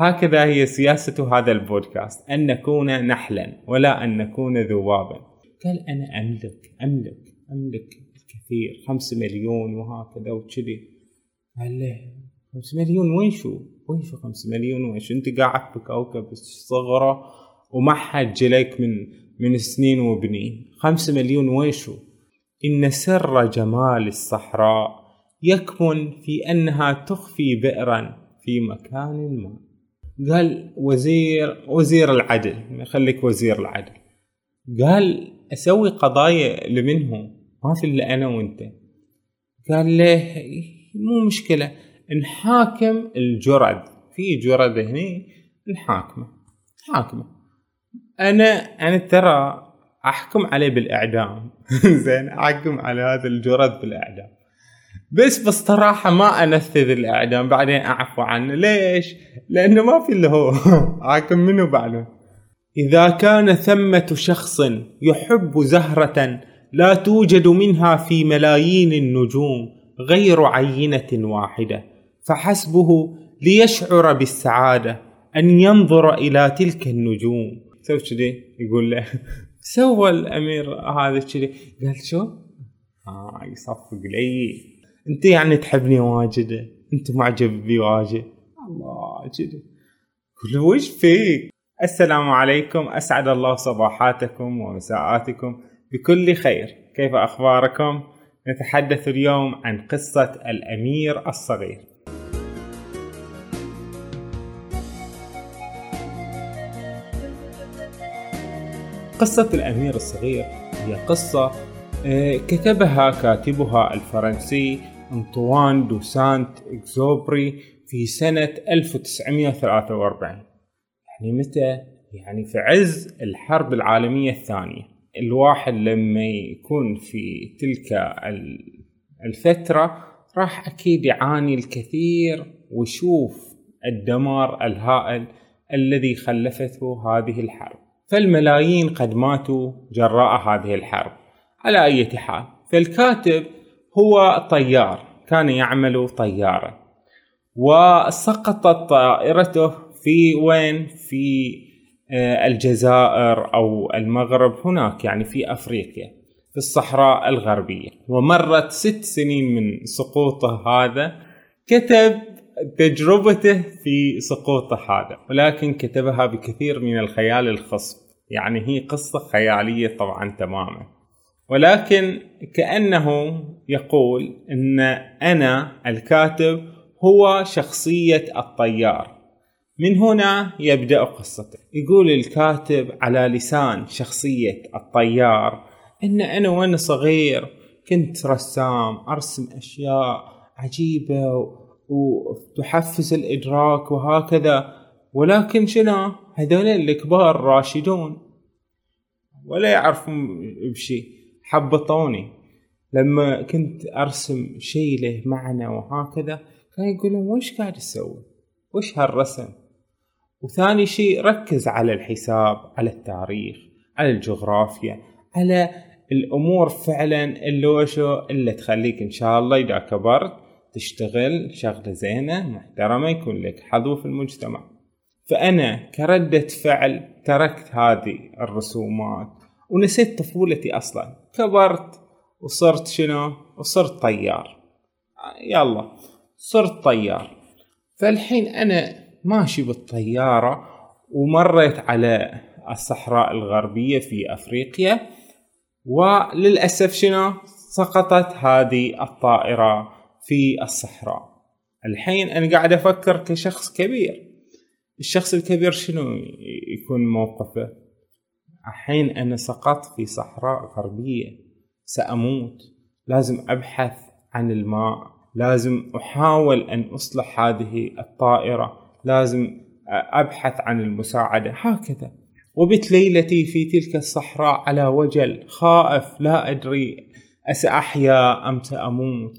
هكذا هي سياسة هذا البودكاست. أن نكون نحلا ولا أن نكون ذبابا قال أنا أملك أملك أملك الكثير. خمسة مليون وهكذا وكذي. قال له خمسة مليون وين شو؟ وين شو خمسة مليون؟ وين شو؟ أنت قاعد بكوكب صغرى وما حد جلك من من سنين وبنين. خمسة مليون وين شو؟ إن سر جمال الصحراء يكمن في أنها تخفي بئرا في مكان ما. قال وزير وزير العدل خليك وزير العدل. قال أسوي قضايا لمنهم ما في إلا أنا وأنت. قال له مو مشكلة نحاكم الجرد. في جرد هني نحاكمه حاكمه أنا أنا ترى أحكم عليه بالإعدام. زين أحكم على هذا الجرد بالإعدام. بس بصراحة ما أنفذ الإعدام بعدين أعفو عنه. ليش؟ لأنه ما في اللي هو. حاكم منه بعده؟ إذا كان ثمة شخص يحب زهرة لا توجد منها في ملايين النجوم غير عينة واحدة فحسبه ليشعر بالسعادة أن ينظر إلى تلك النجوم. سوى كذي يقول له. سوى الأمير هذا كذي. قال شو؟ آه يصفق لي. أنت يعني تحبني واجد أنت معجب بي واجد. الله كذي قل وش فيك؟ السلام عليكم. أسعد الله صباحاتكم ومساءاتكم بكل خير. كيف أخباركم؟ نتحدث اليوم عن قصة الأمير الصغير. قصة الأمير الصغير هي قصة آه، كتبها كاتبها الفرنسي أنطوان دو سانت إكزوبري في سنة 1943 يعني متى؟ يعني في عز الحرب العالمية الثانية. الواحد لما يكون في تلك الفترة راح أكيد يعاني الكثير ويشوف الدمار الهائل الذي خلفته هذه الحرب. فالملايين قد ماتوا جراء هذه الحرب. على أي حال فالكاتب هو طيار كان يعمل طيارا وسقطت طائرته في وين؟ في آه، الجزائر أو المغرب هناك يعني في أفريقيا في الصحراء الغربية. ومرت ست سنين من سقوطه هذا. كتب تجربته في سقوطه هذا ولكن كتبها بكثير من الخيال الخصب. يعني هي قصة خيالية طبعا تماما. ولكن كأنه يقول أن أنا الكاتب هو شخصية الطيار. من هنا يبدأ قصته. يقول الكاتب على لسان شخصية الطيار أن أنا وأنا صغير كنت رسام أرسم أشياء عجيبة وتحفز الإدراك وهكذا. ولكن شنو؟ هذول الكبار راشدون. ولا يعرفون بشيء. حبطوني لما كنت أرسم شيء له معنى وهكذا كانوا يقولون وش قاعد تسوي؟ وش هالرسم؟ وثاني شيء ركز على الحساب على التاريخ على الجغرافيا على الأمور فعلا اللي وشو اللي تخليك إن شاء الله إذا كبرت تشتغل شغلة زينة محترمة يكون لك حظو في المجتمع. فأنا كردة فعل تركت هذه الرسومات. ونسيت طفولتي أصلا. كبرت وصرت شنو؟ وصرت طيار. يلا صرت طيار. فالحين أنا ماشي بالطيارة ومريت على الصحراء الغربية في أفريقيا وللأسف شنو؟ سقطت هذه الطائرة في الصحراء. الحين أنا قاعد أفكر كشخص كبير. الشخص الكبير شنو يكون موقفه؟ الحين أنا سقطت في صحراء غربية سأموت. لازم أبحث عن الماء. لازم أحاول أن أصلح هذه الطائرة. لازم أبحث عن المساعدة. هكذا. وبت ليلتي في تلك الصحراء على وجل خائف. لا أدري أسأحيا أم سأموت.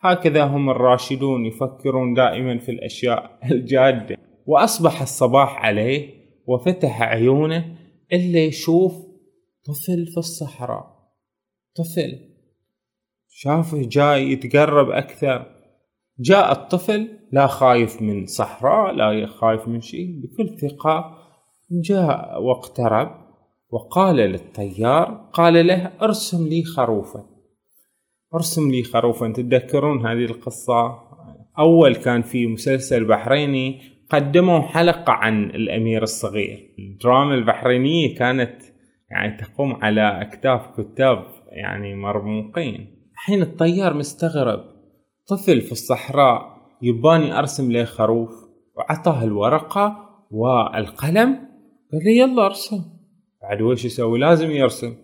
هكذا هم الراشدون يفكرون دائما في الأشياء الجادة. وأصبح الصباح عليه وفتح عيونه إلا يشوف طفل في الصحراء. طفل. شافه جاي يتقرب أكثر. جاء الطفل لا خايف من صحراء لا خايف من شيء بكل ثقة. جاء واقترب وقال للطيار قال له ارسم لي خروفا ارسم لي خروفا تتذكرون هذه القصة؟ أول كان في مسلسل بحريني قدموا حلقة عن الأمير الصغير. الدراما البحرينية كانت يعني تقوم على أكتاف كتاب يعني مرموقين. الحين الطيار مستغرب. طفل في الصحراء يباني أرسم له خروف وعطاه الورقة والقلم. قال لي يلا أرسم. بعد وش يسوي؟ لازم يرسم.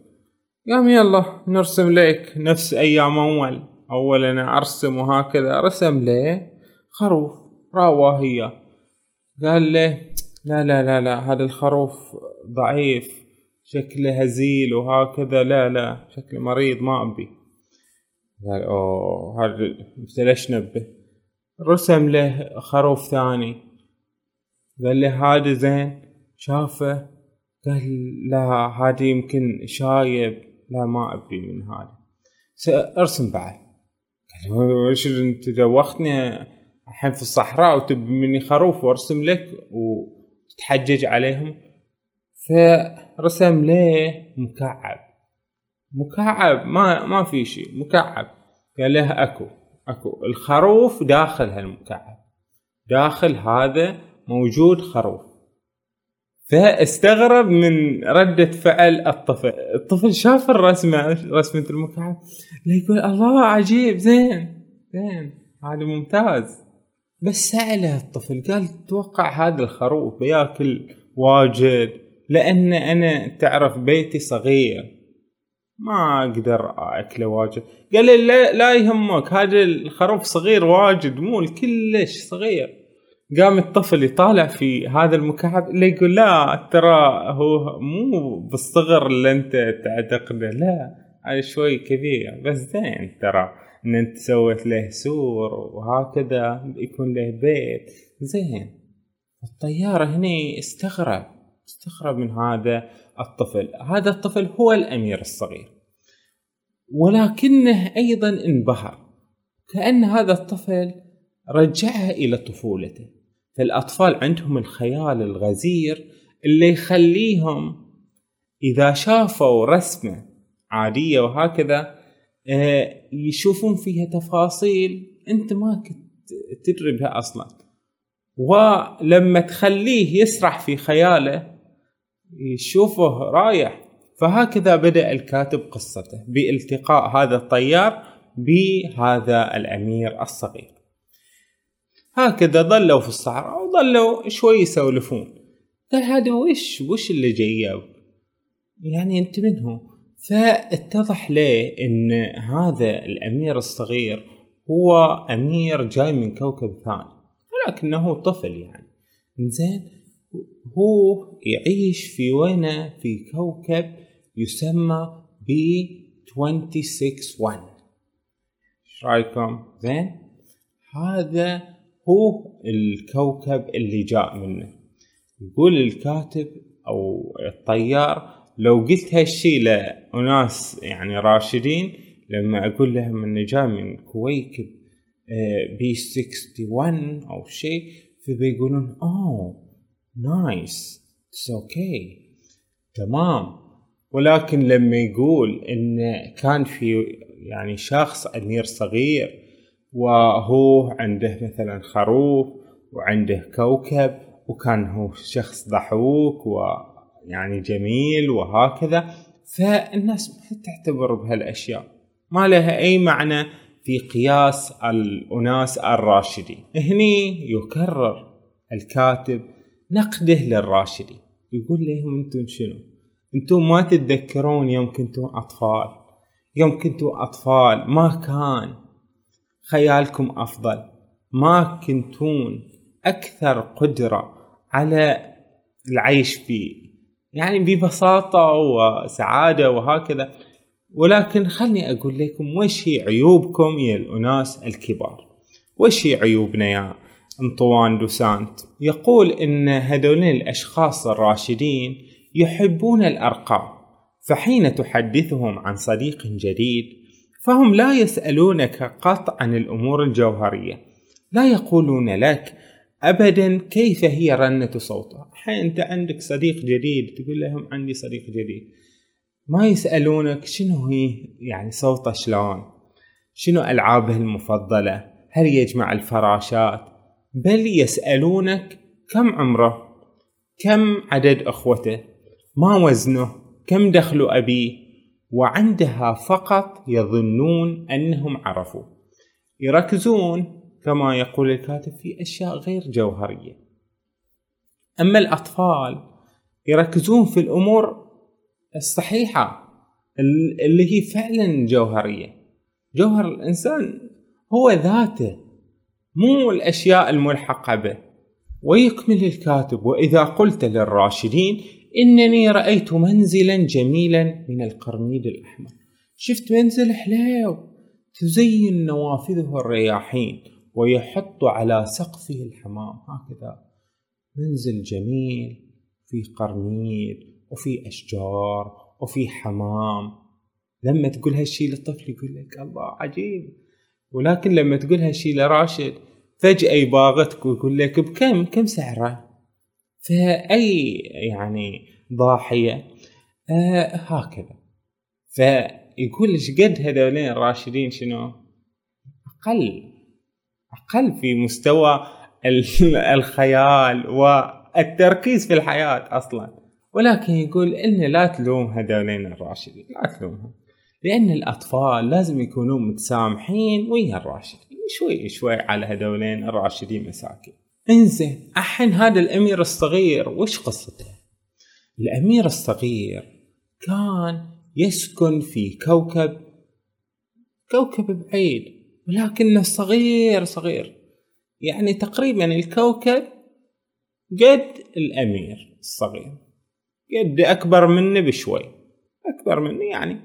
قام يلا نرسم لك نفس أيام أول. أول أنا أرسم وهكذا. رسم له خروف. راواه هي قال له لا لا لا لا هذا الخروف ضعيف شكله هزيل وهكذا لا لا شكله مريض ما أبي. قال أوه هذا ليش نبه؟ رسم له خروف ثاني. قال له هذا زين. شافه قال لا هذا يمكن شايب. لا ما أبي من هذا. ارسم بعد. قال وش أنت دوختني الحين في الصحراء وتبي مني خروف وارسم لك وتتحجج عليهم. فرسم ليه مكعب. مكعب ما ما في شيء مكعب. قال له أكو أكو. الخروف داخل هالمكعب. داخل هذا موجود خروف. فاستغرب من ردة فعل الطفل. الطفل شاف الرسمة رسمة المكعب. يقول الله عجيب زين زين. هذا ممتاز. بس سأله الطفل قال توقع هذا الخروف بياكل واجد لأن أنا تعرف بيتي صغير. ما أقدر أكله واجد. قال لا, لا يهمك هذا الخروف صغير واجد مو كلش صغير. قام الطفل يطالع في هذا المكعب اللي يقول لا ترى هو مو بالصغر اللي أنت تعتقده لا هذا شوي كبير بس زين ترى. إن أنت سويت له سور وهكذا يكون له بيت. زين. الطيار هنا استغرب استغرب من هذا الطفل. هذا الطفل هو الأمير الصغير. ولكنه أيضا انبهر. كأن هذا الطفل رجعه إلى طفولته. فالأطفال عندهم الخيال الغزير اللي يخليهم إذا شافوا رسمة عادية وهكذا يشوفون فيها تفاصيل أنت ما كنت تدري بها أصلا. ولما تخليه يسرح في خياله يشوفه رايح فهكذا بدأ الكاتب قصته بإلتقاء هذا الطيار بهذا الأمير الصغير. هكذا ظلوا في الصحراء وظلوا شوي يسولفون. قال هذا وش وش اللي جاي يعني أنت منه فاتضح له إن هذا الأمير الصغير هو أمير جاي من كوكب ثاني ولكنه طفل يعني. زين هو يعيش في وين في كوكب يسمى ب 261 إيش رأيكم؟ زين هذا هو الكوكب اللي جاء منه. يقول الكاتب أو الطيار لو قلت هالشي لأناس يعني راشدين لما أقول لهم إنه جاء من كويكب B 61 أو شيء فبيقولون oh nice it's okay تمام. ولكن لما يقول إن كان في يعني شخص أمير صغير وهو عنده مثلا خروف وعنده كوكب وكان هو شخص ضحوك ويعني جميل وهكذا فالناس ما تعتبر بهالأشياء. ما لها أي معنى في قياس الأناس الراشدين. هني يكرر الكاتب نقده للراشدي يقول لهم أنتم شنو؟ أنتم ما تتذكرون يوم كنتم أطفال. يوم كنتم أطفال ما كان خيالكم أفضل. ما كنتون أكثر قدرة على العيش فيه. يعني ببساطة وسعادة وهكذا. ولكن خلني أقول لكم وش هي عيوبكم يا الأناس الكبار؟ وش هي عيوبنا يا أنطوان دوسانت؟ يقول إن هذولين الأشخاص الراشدين يحبون الأرقام فحين تحدثهم عن صديق جديد فهم لا يسألونك قط عن الأمور الجوهرية لا يقولون لك ابدا كيف هي رنة صوته أحيانا أنت عندك صديق جديد تقول لهم عندي صديق جديد. ما يسألونك شنو هي يعني صوته شلون؟ شنو ألعابه المفضلة؟ هل يجمع الفراشات؟ بل يسألونك كم عمره؟ كم عدد أخوته؟ ما وزنه؟ كم دخل أبيه؟ وعندها فقط يظنون أنهم عرفوا يركزون كما يقول الكاتب في أشياء غير جوهرية. أما الأطفال يركزون في الأمور الصحيحة اللي هي فعلا جوهرية. جوهر الإنسان هو ذاته مو الأشياء الملحقة به. ويكمل الكاتب وإذا قلت للراشدين إنني رأيت منزلا جميلا من القرميد الأحمر. شفت منزل حليو تزين نوافذه الرياحين. ويحط على سقفه الحمام. هكذا منزل جميل في قرميد وفي أشجار وفي حمام. لما تقول هالشي للطفل يقول لك الله عجيب. ولكن لما تقول هالشي لراشد فجأة يباغتك ويقول لك بكم؟ كم سعرة؟ فأي يعني ضاحية؟ آه هكذا. فيقول إيش قد هذولين الراشدين شنو؟ أقل. أقل في مستوى الخيال والتركيز في الحياة أصلا. ولكن يقول إن لا تلوم هذولين الراشدين لا تلومهم. لأن الأطفال لازم يكونون متسامحين ويا الراشدين شوي شوي على هذولين الراشدين مساكين. إنزين الحين هذا الأمير الصغير وش قصته؟ الأمير الصغير كان يسكن في كوكب كوكب بعيد. ولكنه صغير صغير. يعني تقريبا الكوكب قد الأمير الصغير. قد أكبر منه بشوي. أكبر منه يعني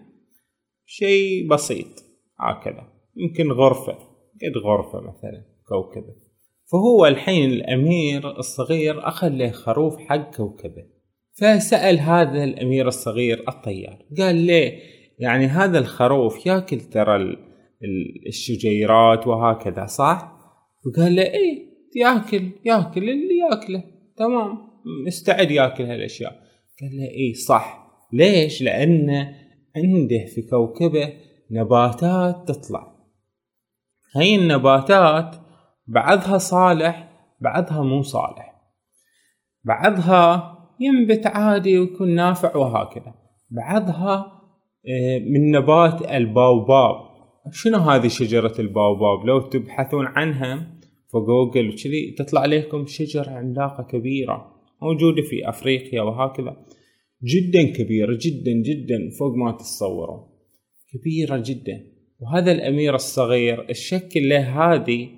شيء بسيط. هكذا. يمكن غرفة. قد غرفة مثلا كوكبه فهو الحين الأمير الصغير أخذ له خروف حق كوكبه. فسأل هذا الأمير الصغير الطيار قال ليه يعني هذا الخروف ياكل ترى الشجيرات وهكذا صح؟ فقال له إيه ياكل ياكل اللي ياكله تمام مستعد ياكل هالأشياء. قال له اي صح. ليش؟ لأن عنده في كوكبه نباتات تطلع. هاي النباتات بعضها صالح بعضها مو صالح. بعضها ينبت عادي ويكون نافع وهكذا. بعضها آه، من نبات الباوباب شنو هذه شجرة الباوباب لو تبحثون عنها في جوجل وكذي تطلع لكم شجرة عملاقة كبيرة موجودة في أفريقيا وهكذا. جدا كبيرة جدا جدا فوق ما تتصورون. كبيرة جدا. وهذا الأمير الصغير الشكل له هذه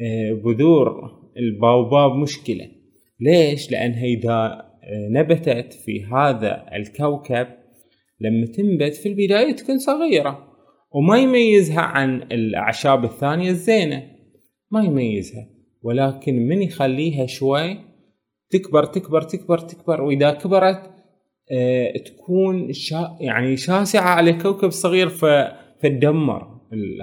آه، بذور الباوباب مشكلة. ليش؟ لأنها إذا آه، نبتت في هذا الكوكب لما تنبت في البداية تكون صغيرة. وما يميزها عن الأعشاب الثانية الزينة. ما يميزها ولكن من يخليها شوي تكبر تكبر تكبر تكبر وإذا كبرت آه تكون شا يعني شاسعة على كوكب صغير فتدمر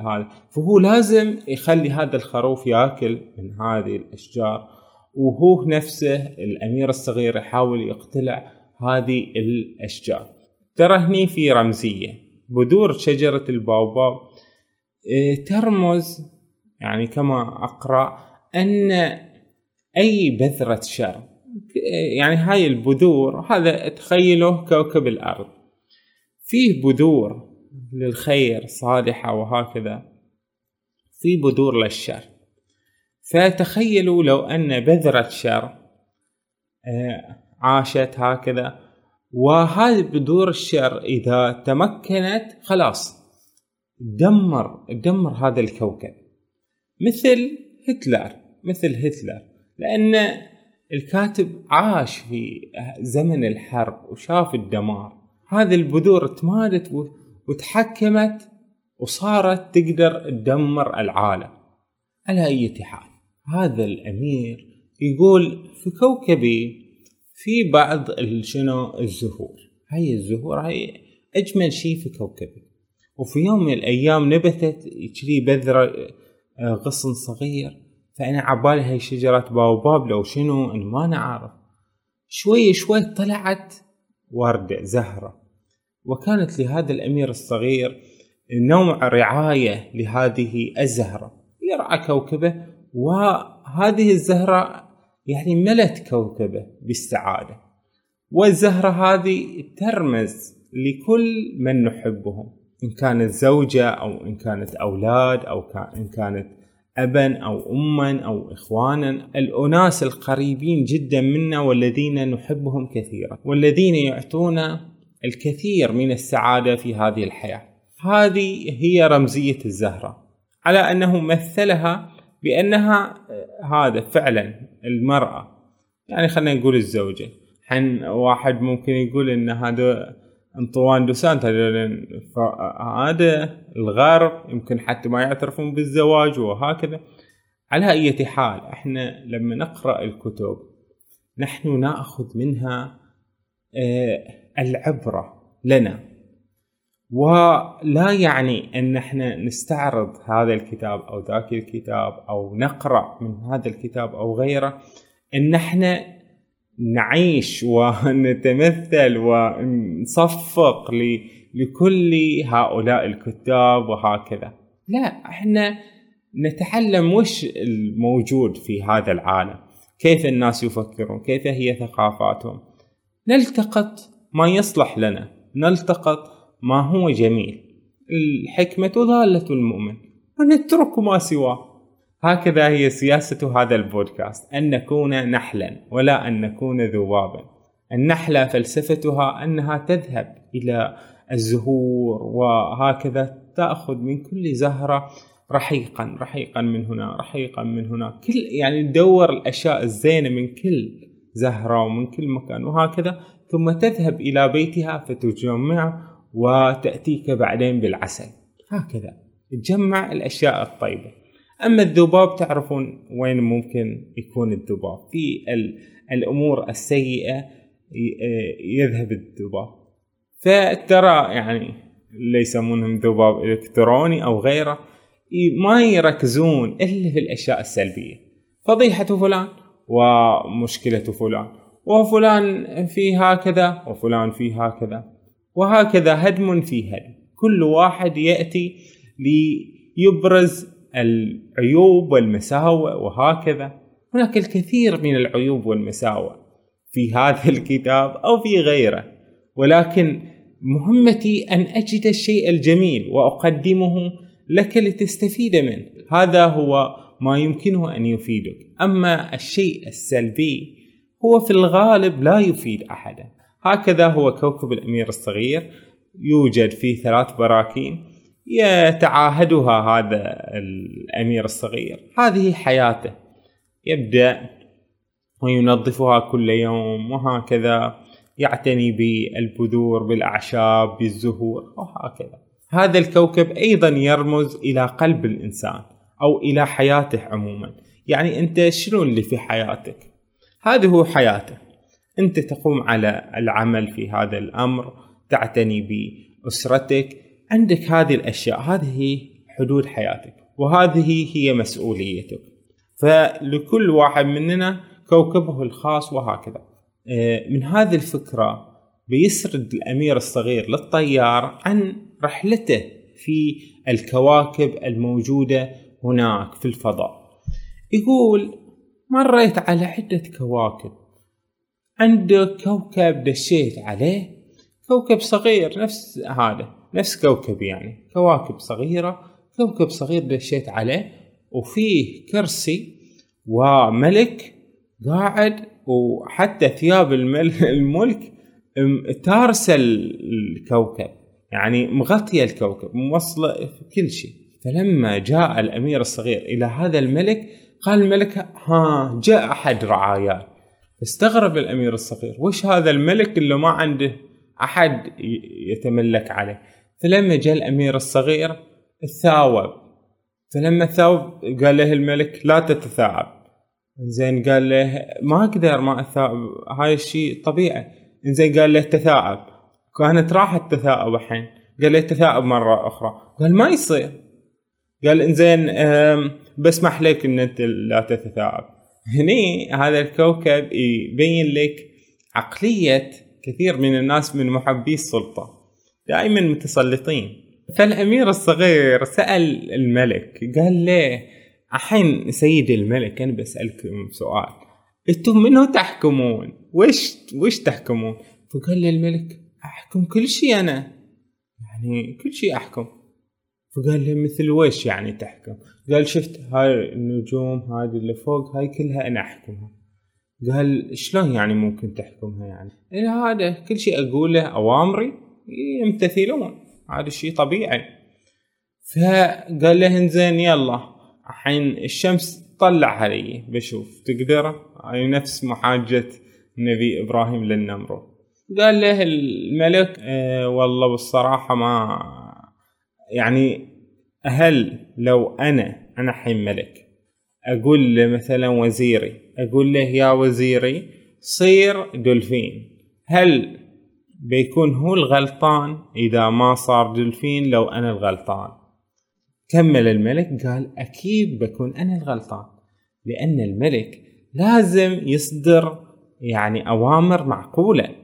هذا. فهو لازم يخلي هذا الخروف ياكل من هذه الأشجار. وهو نفسه الأمير الصغير يحاول يقتلع هذه الأشجار. ترى هني في رمزية. بذور شجرة الباوباو. آه ترمز يعني كما أقرأ أن أي بذرة شر. يعني هاي البذور هذا تخيله كوكب الأرض. فيه بذور للخير صالحة وهكذا. في بذور للشر. فتخيلوا لو أن بذرة شر آه، عاشت هكذا. وهذه بذور الشر إذا تمكنت خلاص. دمر دمر هذا الكوكب. مثل هتلر مثل هتلر. لأن الكاتب عاش في زمن الحرب وشاف الدمار. هذه البذور تمادت وتحكمت وصارت تقدر تدمر العالم. على أي حال هذا الأمير يقول في كوكبي في بعض شنو الزهور. هاي الزهور هاي أجمل شيء في كوكبي وفي يوم من الأيام نبتت كذي بذرة آه، غصن صغير فأنا عبالي هاي شجره باوباب لو شنو إنه ما نعرف شوي شوي طلعت وردة زهرة. وكانت لهذا الأمير الصغير نوع رعاية لهذه الزهرة. يرعى كوكبه وهذه الزهرة يعني ملت كوكبه بالسعادة. والزهرة هذه ترمز لكل من نحبهم إن كانت زوجة أو إن كانت أولاد أو إن كانت أبا أو أما أو إخوانا الأناس القريبين جدا منا والذين نحبهم كثيرا والذين يعطونا الكثير من السعادة في هذه الحياة. هذه هي رمزية الزهرة على أنه مثلها بأنها هذا فعلا المرأة. يعني خلينا نقول الزوجة. حن واحد ممكن يقول إن هذا أنطوان دو سانت هذا الغرب يمكن حتى ما يعترفون بالزواج وهكذا. على أي حال إحنا لما نقرأ الكتب نحن نأخذ منها آه، العبرة لنا. ولا يعني إن إحنا نستعرض هذا الكتاب أو ذاك الكتاب أو نقرأ من هذا الكتاب أو غيره إن إحنا نعيش ونتمثل ونصفق لكل هؤلاء الكتاب وهكذا. لا إحنا نتعلم وش الموجود في هذا العالم. كيف الناس يفكرون؟ كيف هي ثقافاتهم؟ نلتقط ما يصلح لنا. نلتقط ما هو جميل. الحكمة ضالة المؤمن. ونترك ما سواه. هكذا هي سياسة هذا البودكاست. أن نكون نحلا ولا أن نكون ذبابا النحلة فلسفتها أنها تذهب إلى الزهور وهكذا تأخذ من كل زهرة رحيقا رحيقا من هنا رحيقا من هنا. كل يعني تدور الأشياء الزينة من كل زهرة ومن كل مكان وهكذا. ثم تذهب إلى بيتها فتجمع وتأتيك بعدين بالعسل. هكذا. تجمع الأشياء الطيبة. أما الذباب تعرفون وين ممكن يكون الذباب. في الأمور السيئة يذهب الذباب. فترى يعني اللي يسمونهم ذباب إلكتروني أو غيره ما يركزون إلا في الأشياء السلبية. فضيحة فلان ومشكلة فلان. وفلان في هكذا وفلان في هكذا. وهكذا هدم في هدم. كل واحد يأتي ليبرز العيوب والمساوئ وهكذا. هناك الكثير من العيوب والمساوئ في هذا الكتاب أو في غيره ولكن مهمتي أن أجد الشيء الجميل وأقدمه لك لتستفيد منه. هذا هو ما يمكنه أن يفيدك. أما الشيء السلبي هو في الغالب لا يفيد أحدا. هكذا هو كوكب الأمير الصغير يوجد فيه ثلاث براكين يتعاهدها هذا الأمير الصغير. هذه حياته. يبدأ وينظفها كل يوم وهكذا يعتني بالبذور بالأعشاب بالزهور وهكذا. هذا الكوكب أيضا يرمز إلى قلب الإنسان أو إلى حياته عموما. يعني أنت شنو اللي في حياتك؟ هذه هو حياته. أنت تقوم على العمل في هذا الأمر تعتني بأسرتك. عندك هذه الأشياء هذه حدود حياتك وهذه هي مسؤوليتك. فلكل واحد مننا كوكبه الخاص وهكذا. آه، من هذه الفكرة بيسرد الأمير الصغير للطيار عن رحلته في الكواكب الموجودة هناك في الفضاء. يقول مريت على عدة كواكب عندك كوكب دشيت عليه كوكب صغير نفس هذا نفس كوكب يعني كواكب صغيرة كوكب صغير دشيت عليه وفيه كرسي وملك قاعد وحتى ثياب الملك تارسة الكوكب يعني مغطية الكوكب موصلة في كل شيء. فلما جاء الأمير الصغير إلى هذا الملك قال الملك ها جاء أحد رعاياه استغرب الأمير الصغير وش هذا الملك اللي ما عنده أحد يتملك عليه. فلما جاء الأمير الصغير ثاوب فلما ثاوب قال له الملك لا تتثاءب. زين قال له ما أقدر ما أثاءب هاي الشيء طبيعي. زين قال له تثاءب. كانت راحت تثاءب الحين. قال له تثاءب مرة أخرى. قال ما يصير. قال إنزين بسمح لك إن أنت لا تتثاءب. هني هذا الكوكب يبين لك عقلية كثير من الناس من محبي السلطة دائما متسلطين. فالأمير الصغير سأل الملك قال له الحين سيدي الملك أنا بسألكم سؤال أنتم منو تحكمون؟ وش وش تحكمون؟ فقال له الملك أحكم كل شيء أنا. يعني كل شيء أحكم. فقال له مثل وش يعني تحكم؟ قال شفت هاي النجوم هذه اللي فوق هاي كلها أنا أحكمها. قال شلون يعني ممكن تحكمها يعني؟ إيه هذا كل شيء أقوله أوامري يمتثلون. هذا شيء طبيعي. فقال له إنزين يلا. الحين الشمس طلع علي بشوف تقدر؟ هاي نفس محاجة النبي إبراهيم للنمرود قال له الملك آه والله بالصراحة ما يعني هل لو أنا أنا حين ملك أقول له مثلا وزيري أقول له يا وزيري صير دولفين. هل بيكون هو الغلطان إذا ما صار دولفين لو أنا الغلطان؟ كمل الملك قال أكيد بكون أنا الغلطان لأن الملك لازم يصدر يعني أوامر معقولة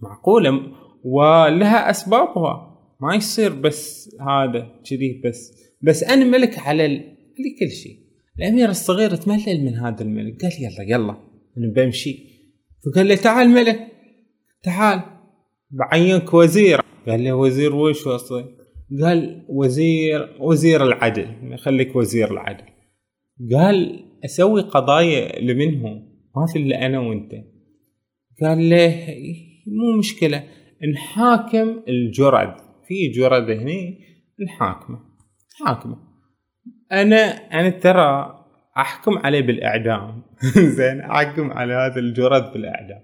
معقولة ولها أسبابها. ما يصير بس هذا كذي بس. بس أنا ملك على كل شيء. الأمير الصغير تملل من هذا الملك. قال يلا يلا أنا بمشي. فقال له تعال ملك تعال. بعينك وزير. قال له وزير وش أصلا قال وزير وزير العدل. خليك وزير العدل. قال أسوي قضايا لمنهم. ما في إلا أنا وأنت. قال له مو مشكلة. نحاكم الجرد. في جرد هني نحاكمه حاكمة. أنا أنا ترى أحكم عليه بالإعدام. زين أحكم على هذا الجرد بالإعدام.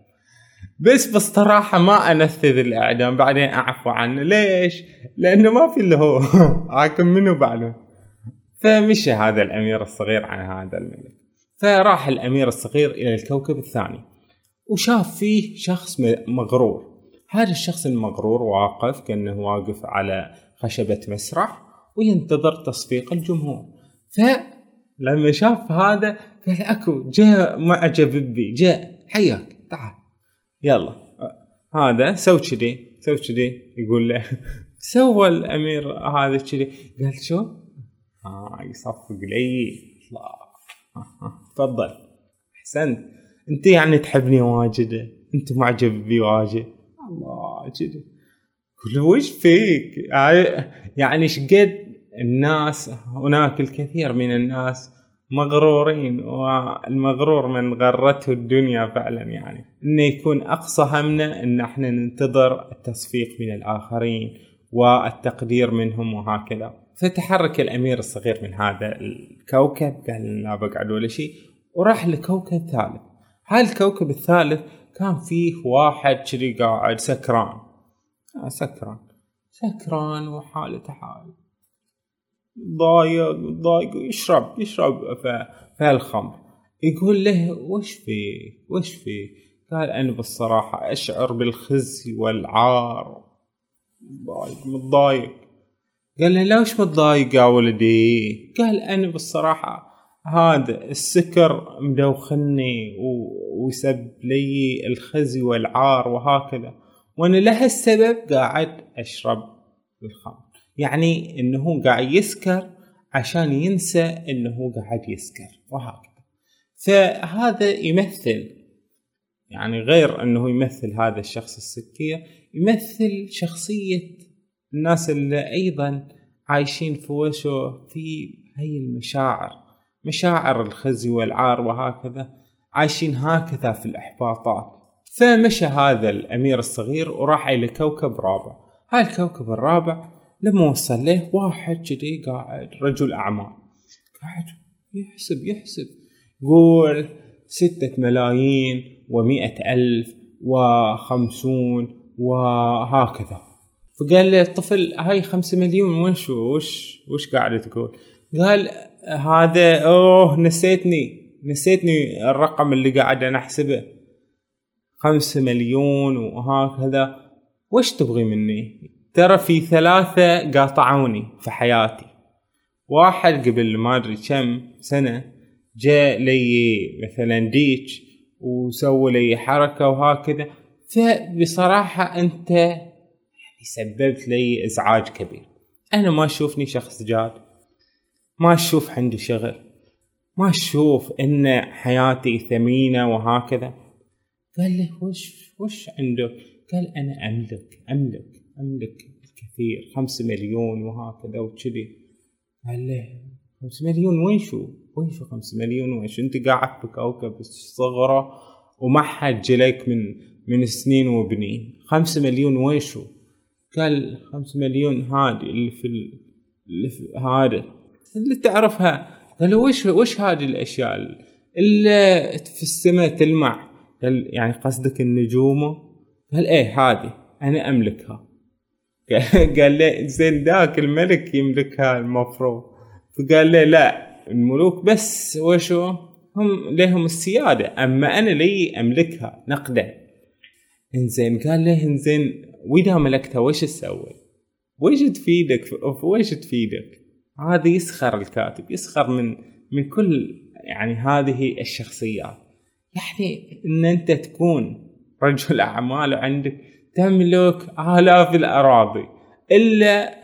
بس بصراحة ما أنفذ الإعدام بعدين أعفو عنه. ليش؟ لأنه ما في اللي هو حاكم منه بعده. فمشى هذا الأمير الصغير عن هذا الملك. فراح الأمير الصغير إلى الكوكب الثاني. وشاف فيه شخص مغرور. هذا الشخص المغرور واقف كأنه واقف على خشبة مسرح وينتظر تصفيق الجمهور. فلما شاف هذا قال أكو جاء معجب بي جاء حياك تعال. يلا. هذا سو كذي سو كذي يقول له. سوى الأمير هذا كذي. قال شو؟ آه يصفق لي. تفضل. أحسنت. أنت يعني تحبني واجد. أنت معجب بي واجد. الله كذي كل وش فيك؟ يعني شقد الناس هناك الكثير من الناس مغرورين والمغرور من غرته الدنيا فعلا يعني. إنه يكون أقصى همنا إن إحنا ننتظر التصفيق من الآخرين والتقدير منهم وهكذا. فتحرك الأمير الصغير من هذا الكوكب قال لا بقعد ولا شيء وراح لكوكب ثالث. هاي الكوكب الثالث كان فيه واحد كذي قاعد سكران. آه سكران. سكران وحالته حال. ضايق ضايق يشرب يشرب في يقول له وش في؟ وش في؟ قال أنا بالصراحة أشعر بالخزي والعار. ضايق متضايق. قال له ليش متضايق يا ولدي؟ قال أنا بالصراحة هذا السكر مدوخني ويسبب لي الخزي والعار وهكذا. وأنا لهالسبب قاعد أشرب الخمر. يعني إنه قاعد يسكر عشان ينسى إنه قاعد يسكر وهكذا. فهذا يمثل يعني غير إنه يمثل هذا الشخص السكير يمثل شخصية الناس اللي أيضا عايشين في وشو في هاي المشاعر. مشاعر الخزي والعار وهكذا عايشين هكذا في الإحباطات. فمشى هذا الأمير الصغير وراح إلى كوكب رابع. هاي الكوكب الرابع لما وصل له واحد كذي قاعد رجل اعمال قاعد يحسب يحسب. يقول ستة ملايين ومئة ألف وخمسون وهكذا. فقال له الطفل هاي خمسة مليون وش وش وش قاعد تقول؟ قال هذا أوه نسيتني. نسيتني الرقم اللي قاعد أنا أحسبه. خمسة مليون وهكذا. وش تبغي مني؟ ترى في ثلاثة قاطعوني في حياتي. واحد قبل ما أدري كم سنة جاء لي مثلا ديتش وسووا لي حركة وهكذا. فبصراحة أنت يعني سببت لي إزعاج كبير. أنا ما أشوفني شخص جاد. ما أشوف عندي شغل. ما أشوف إن حياتي ثمينة وهكذا. قال لي وش وش عندك؟ قال أنا أملك أملك أملك الكثير خمسة مليون وهكذا وكذي. قال له خمسة مليون وين شو وين شو خمسة مليون وين شو أنت قاعد بكوكب الصغرى وما حد جلك من من سنين وبنين. خمسة مليون وين شو قال خمسة مليون هذه اللي في اللي في هذا اللي تعرفها. قال وش وش هذه الأشياء اللي في السماء تلمع قال يعني قصدك النجوم؟ قال إيه هذه أنا أملكها. قال لي زين ذاك الملك يملكها المفروض. فقال لي لا الملوك بس وشو؟ هم لهم السيادة أما أنا لي أملكها نقدا إنزين قال له إنزين وإذا ملكتها وش تسوي؟ وش تفيدك؟ وش تفيدك؟ هذا يسخر الكاتب يسخر من من كل يعني هذه الشخصيات. يعني إن أنت تكون رجل أعمال وعندك تملك آلاف الأراضي إلا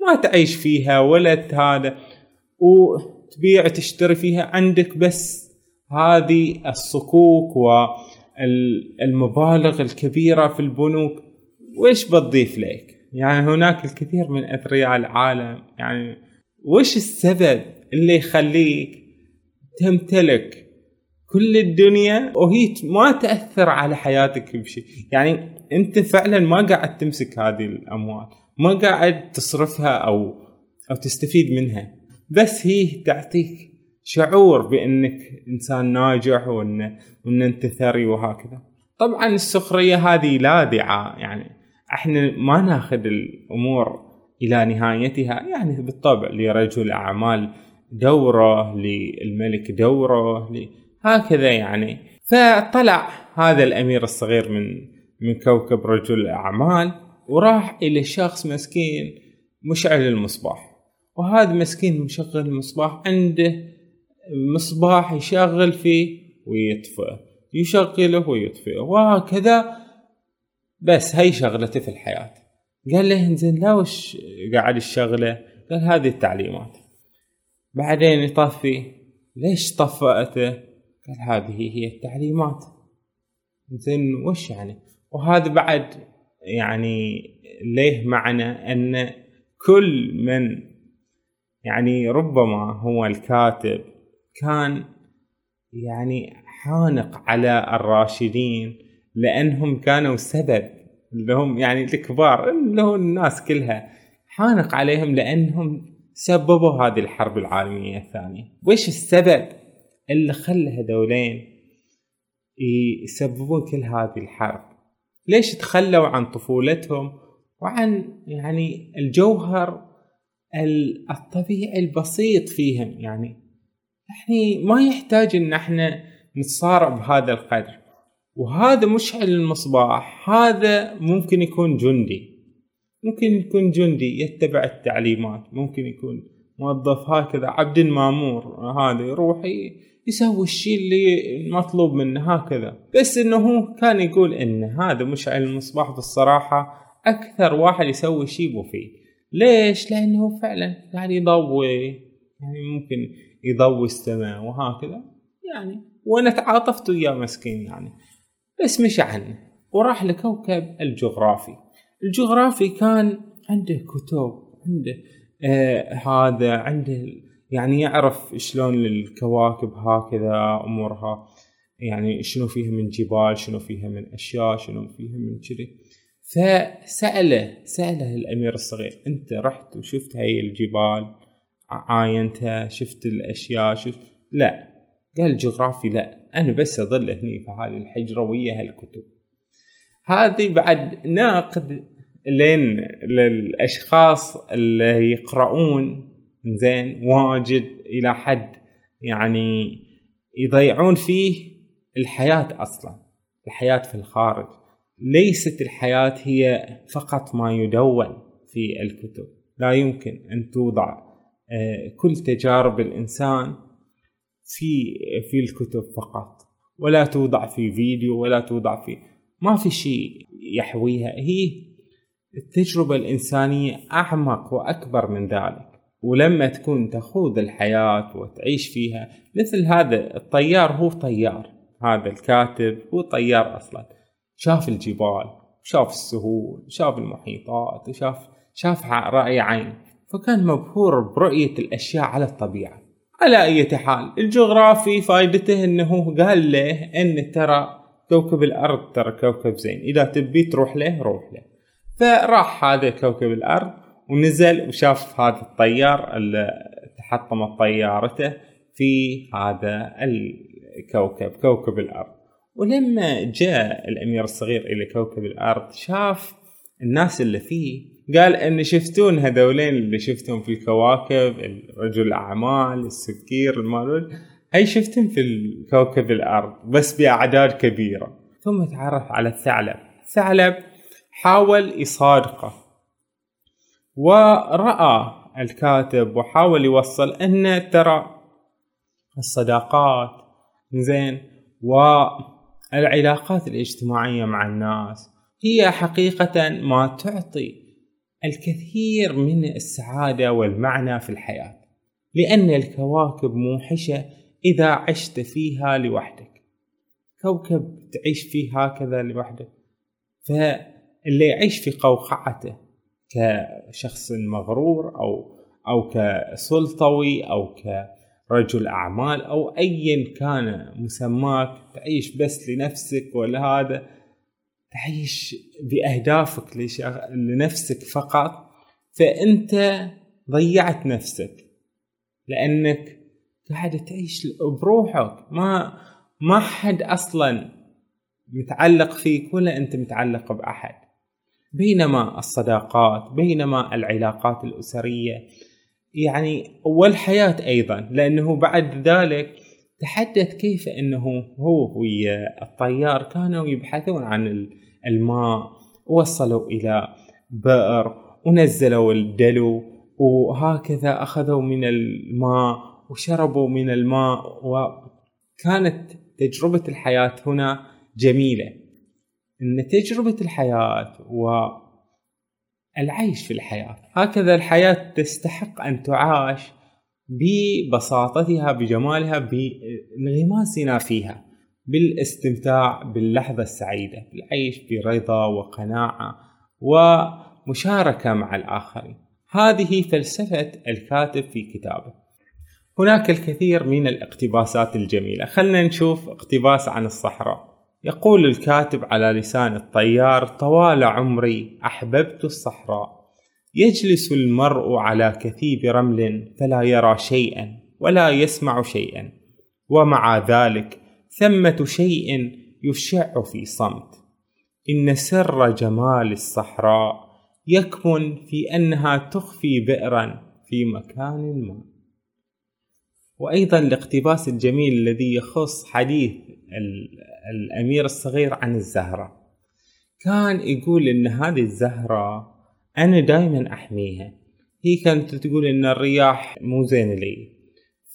ما تعيش فيها ولا هذا وتبيع تشتري فيها عندك بس هذه الصكوك والمبالغ الكبيرة في البنوك. وإيش بتضيف لك؟ يعني هناك الكثير من أثرياء العالم يعني وش السبب اللي يخليك تمتلك كل الدنيا وهي ما تأثر على حياتك بشيء؟ يعني أنت فعلا ما قاعد تمسك هذه الأموال ما قاعد تصرفها أو أو تستفيد منها. بس هي تعطيك شعور بأنك إنسان ناجح وأن وأن أنت ثري وهكذا. طبعا السخرية هذه لاذعه يعني إحنا ما ناخذ الأمور إلى نهايتها يعني بالطبع لرجل أعمال دوره للملك دوره هكذا يعني. فطلع هذا الأمير الصغير من من كوكب رجل الأعمال وراح إلى شخص مسكين مشعل المصباح. وهذا مسكين مشغل المصباح عنده مصباح يشغل فيه ويطفئه يشغله ويطفئه وهكذا بس هي شغلته في الحياة. قال له انزين لا وش قاعد الشغلة؟ قال هذه التعليمات. بعدين يطفي ليش طفأته؟ قال هذه هي التعليمات. زين وش يعني؟ وهذا بعد يعني ليه معنى أن كل من يعني ربما هو الكاتب كان يعني حانق على الراشدين لأنهم كانوا سبب اللي هم يعني الكبار اللي هو الناس كلها حانق عليهم لأنهم سببوا هذه الحرب العالمية الثانية. وش السبب اللي خلى هذولين يسببون كل هذه الحرب؟ ليش تخلوا عن طفولتهم وعن يعني الجوهر الطبيعي البسيط فيهم؟ يعني يعني ما يحتاج إن إحنا نتصارع بهذا القدر. وهذا مشعل المصباح هذا ممكن يكون جندي. ممكن يكون جندي يتبع التعليمات ممكن يكون موظف هكذا عبد مامور هذا يروح يسوي الشيء اللي مطلوب منه هكذا. بس إنه هو كان يقول إن هذا مشعل المصباح بالصراحة أكثر واحد يسوي شيء مفيد. ليش؟ لأنه فعلا يعني يضوي يعني ممكن يضوي السماء وهكذا يعني وأنا تعاطفت وياه مسكين يعني. بس مشى عنه. وراح لكوكب الجغرافي. الجغرافي كان عنده كتب عنده آه هذا عنده يعني يعرف شلون الكواكب هكذا أمورها يعني شنو فيها من جبال شنو فيها من أشياء شنو فيها من كذي. فسأله سأله الأمير الصغير أنت رحت وشفت هاي الجبال؟ عاينتها؟ شفت الأشياء؟ شفت لا. قال جغرافي لا أنا بس أظل هني في هذه الحجرة ويا هالكتب. هذه بعد ناقد لين للأشخاص اللي يقرؤون زين واجد إلى حد يعني يضيعون فيه الحياة أصلا الحياة في الخارج. ليست الحياة هي فقط ما يدون في الكتب لا يمكن أن توضع آه، كل تجارب الإنسان في في الكتب فقط ولا توضع في فيديو ولا توضع في ما في شيء يحويها. هي التجربة الإنسانية أعمق وأكبر من ذلك. ولما تكون تخوض الحياة وتعيش فيها مثل هذا الطيار هو طيار. هذا الكاتب هو طيار أصلا. شاف الجبال شاف السهول شاف المحيطات وشاف شاف رأي عين. فكان مبهور برؤية الأشياء على الطبيعة. على أي حال الجغرافي فائدته أنه قال له أن ترى كوكب الأرض ترى كوكب زين إذا تبي تروح له روح له. فراح هذا كوكب الأرض ونزل وشاف هذا الطيار اللي تحطمت طيارته في هذا الكوكب كوكب الأرض. ولما جاء الأمير الصغير إلى كوكب الأرض شاف الناس اللي فيه قال إن شفتون هذولين اللي شفتهم في الكواكب رجل الأعمال السكير المالول هاي شفتهم في كوكب الأرض بس بأعداد كبيرة. ثم تعرف على الثعلب. الثعلب حاول يصادقه ورأى الكاتب وحاول يوصل ان ترى الصداقات زين والعلاقات الاجتماعية مع الناس هي حقيقة ما تعطي الكثير من السعادة والمعنى في الحياة لأن الكواكب موحشة إذا عشت فيها لوحدك. كوكب تعيش فيه هكذا لوحدك فاللي يعيش في قوقعته كشخص مغرور أو أو كسلطوي أو كرجل أعمال أو أيا كان مسماك تعيش بس لنفسك ولا هذا تعيش بأهدافك لنفسك فقط فأنت ضيعت نفسك. لأنك قاعد تعيش بروحك. ما ما حد أصلا متعلق فيك ولا أنت متعلق بأحد. بينما الصداقات بينما العلاقات الأسرية يعني والحياة أيضا. لأنه بعد ذلك تحدث كيف أنه هو ويا الطيار كانوا يبحثون عن الماء وصلوا إلى بئر ونزلوا الدلو وهكذا أخذوا من الماء وشربوا من الماء وكانت تجربة الحياة هنا جميلة. إن تجربة الحياة والعيش في الحياة هكذا الحياة تستحق أن تعاش ببساطتها بجمالها بانغماسنا فيها بالاستمتاع باللحظة السعيدة بالعيش برضا وقناعة ومشاركة مع الآخرين. هذه فلسفة الكاتب في كتابه. هناك الكثير من الاقتباسات الجميلة. خلنا نشوف اقتباس عن الصحراء. يقول الكاتب على لسان الطيار طوال عمري أحببت الصحراء. يجلس المرء على كثيب رمل فلا يرى شيئا ولا يسمع شيئا. ومع ذلك ثمة شيء يشع في صمت. إن سر جمال الصحراء يكمن في أنها تخفي بئرا في مكان ما. وأيضا الاقتباس الجميل الذي يخص حديث الأمير الصغير عن الزهرة. كان يقول إن هذه الزهرة أنا دائما أحميها. هي كانت تقول إن الرياح مو زين لي.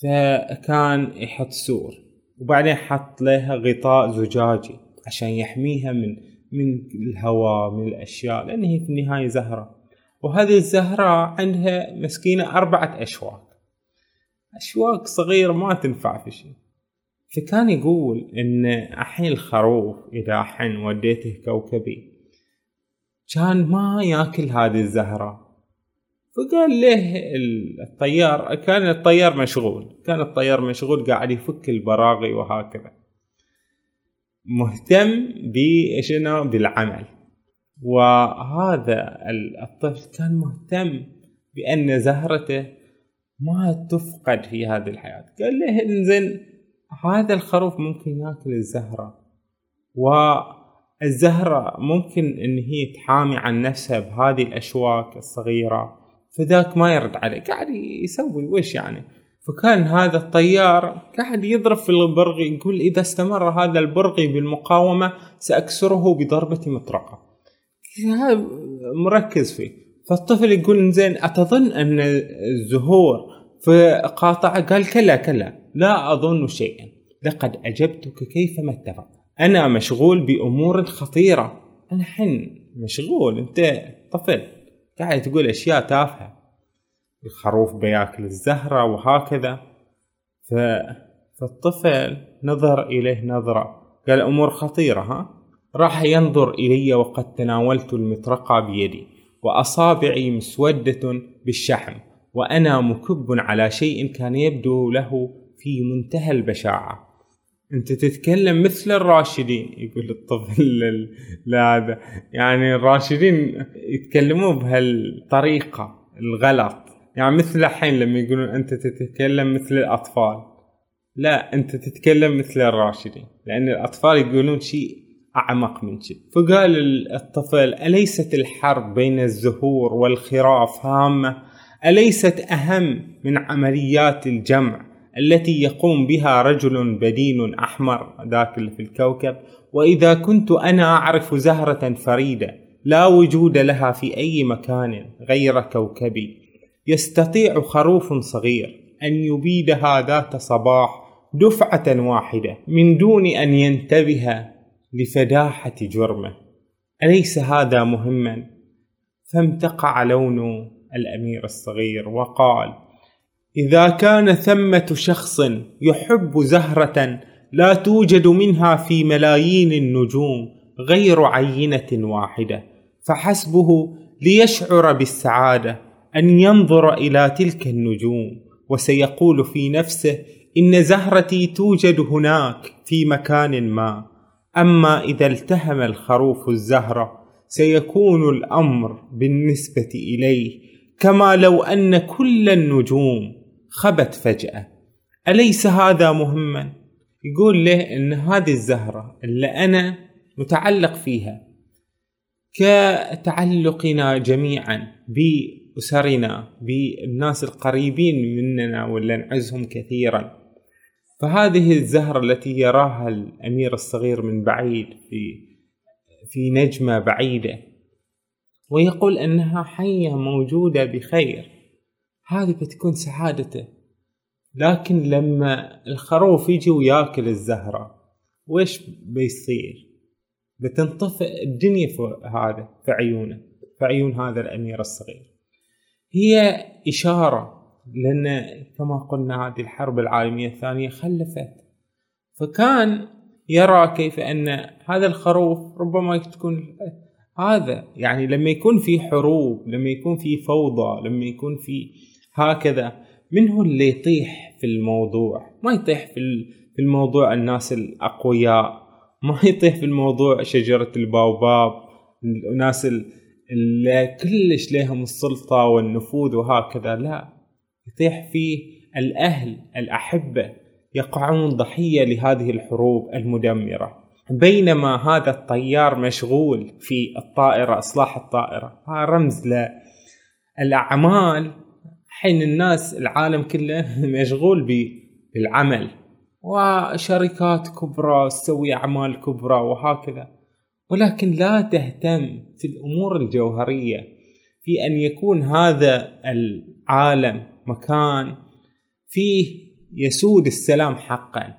فكان يحط سور وبعدين حط لها غطاء زجاجي عشان يحميها من من الهواء من الأشياء لأن هي في النهاية زهرة. وهذه الزهرة عندها مسكينة أربعة اشواك اشواك صغيرة ما تنفع في شيء. فكان يقول إن الحين الخروف إذا حن وديته كوكبي كان ما ياكل هذه الزهرة. فقال له الطيار كان الطيار مشغول كان الطيار مشغول قاعد يفك البراغي وهكذا. مهتم بشنو؟ بالعمل. وهذا الطفل كان مهتم بأن زهرته ما تفقد في هذه الحياة. قال له إنزين هذا الخروف ممكن ياكل الزهرة. والزهرة ممكن إن هي تحامي عن نفسها بهذه الأشواك الصغيرة فذاك ما يرد عليه قاعد يسوي وش يعني؟ فكان هذا الطيار قاعد يضرب في البرغي يقول إذا استمر هذا البرغي بالمقاومة سأكسره بضربة مطرقة. مركز فيه. فالطفل يقول زين أتظن أن الزهور فقاطع قال كلا كلا لا أظن شيئا. لقد أجبتك كيفما اتفق أنا مشغول بأمور خطيرة. أنا حن مشغول. أنت طفل. قاعد تقول أشياء تافهة. الخروف بياكل الزهرة وهكذا. ف... فالطفل نظر إليه نظرة. قال أمور خطيرة ها؟ راح ينظر إلي وقد تناولت المطرقة بيدي. وأصابعي مسودة بالشحم. وأنا مكب على شيء كان يبدو له في منتهى البشاعة. أنت تتكلم مثل الراشدين يقول الطفل لهذا يعني الراشدين يتكلمون بهالطريقة الغلط. يعني مثل الحين لما يقولون أنت تتكلم مثل الأطفال. لا أنت تتكلم مثل الراشدين. لأن الأطفال يقولون شيء أعمق من شيء. فقال الطفل أليست الحرب بين الزهور والخراف هامة؟ أليست أهم من عمليات الجمع؟ التي يقوم بها رجل بدين أحمر ذاك في الكوكب. وإذا كنت أنا أعرف زهرة فريدة لا وجود لها في أي مكان غير كوكبي. يستطيع خروف صغير أن يبيدها ذات صباح دفعة واحدة من دون أن ينتبه لفداحة جرمه. أليس هذا مهما؟ فامتقع لون الأمير الصغير وقال إذا كان ثمة شخص يحب زهرة لا توجد منها في ملايين النجوم غير عينة واحدة فحسبه ليشعر بالسعادة أن ينظر إلى تلك النجوم وسيقول في نفسه إن زهرتي توجد هناك في مكان ما. أما إذا التهم الخروف الزهرة سيكون الأمر بالنسبة إليه كما لو أن كل النجوم خبت فجأة. أليس هذا مهما؟ يقول له إن هذه الزهرة اللي أنا متعلق فيها كتعلقنا جميعا بأسرنا بالناس القريبين مننا ولا نعزهم كثيرا. فهذه الزهرة التي يراها الأمير الصغير من بعيد في في نجمة بعيدة ويقول أنها حية موجودة بخير. هذه بتكون سعادته. لكن لما الخروف يجي وياكل الزهرة وش بيصير؟ بتنطفئ الدنيا في هذا في عيونه في عيون هذا الأمير الصغير. هي إشارة لأن كما قلنا هذه الحرب العالمية الثانية خلفت. فكان يرى كيف أن هذا الخروف ربما تكون هذا يعني لما يكون في حروب لما يكون في فوضى لما يكون في هكذا. من هو اللي يطيح في الموضوع؟ ما يطيح في الموضوع الناس الأقوياء. ما يطيح في الموضوع شجرة الباوباب. الناس اللي كلش لهم السلطة والنفوذ وهكذا. لا يطيح فيه الأهل الأحبة يقعون ضحية لهذه الحروب المدمرة. بينما هذا الطيار مشغول في الطائرة إصلاح الطائرة. هذا رمز للأعمال حين الناس العالم كله مشغول بالعمل. وشركات كبرى تسوي أعمال كبرى وهكذا. ولكن لا تهتم في الأمور الجوهرية. في أن يكون هذا العالم مكان فيه يسود السلام حقا.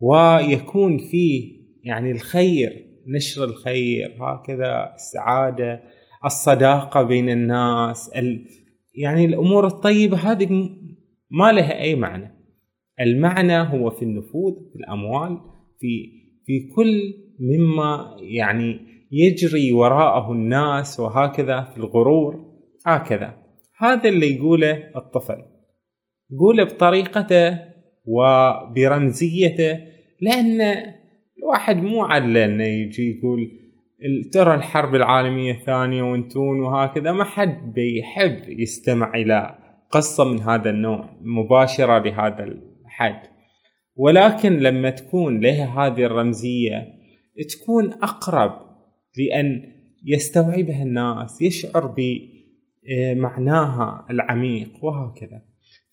ويكون فيه يعني الخير نشر الخير هكذا السعادة الصداقة بين الناس ال يعني الأمور الطيبة هذه ما لها أي معنى. المعنى هو في النفوذ في الأموال في في كل مما يعني يجري وراءه الناس وهكذا في الغرور هكذا. هذا اللي يقوله الطفل. يقوله بطريقته وبرمزيته لأن الواحد مو عدل إنه يجي يقول ترى الحرب العالمية الثانية وانتون وهكذا ما حد بيحب يستمع إلى قصة من هذا النوع مباشرة لهذا الحد. ولكن لما تكون لها هذه الرمزية تكون أقرب لأن يستوعبها الناس يشعر بمعناها العميق وهكذا.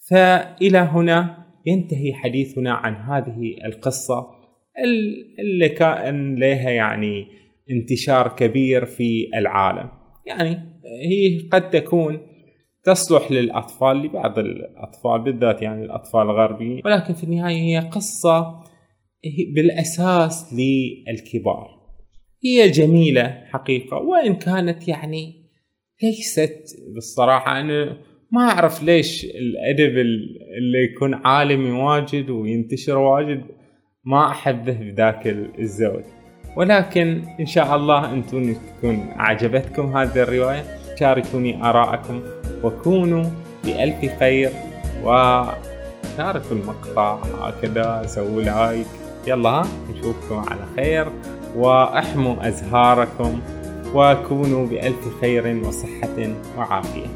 فإلى هنا ينتهي حديثنا عن هذه القصة اللي كان لها يعني انتشار كبير في العالم. يعني هي قد تكون تصلح للأطفال لبعض الأطفال بالذات يعني الأطفال الغربيين ولكن في النهاية هي قصة بالأساس للكبار. هي جميلة حقيقة وإن كانت يعني ليست بالصراحة أنا ما أعرف ليش الأدب اللي يكون عالمي واجد وينتشر واجد ما أحبه بذاك الزود. ولكن إن شاء الله أنتم تكون أعجبتكم هذه الرواية. شاركوني آراءكم وكونوا بألف خير وشاركوا المقطع هكذا سووا لايك. يلا نشوفكم على خير وأحموا أزهاركم وكونوا بألف خير وصحة وعافية.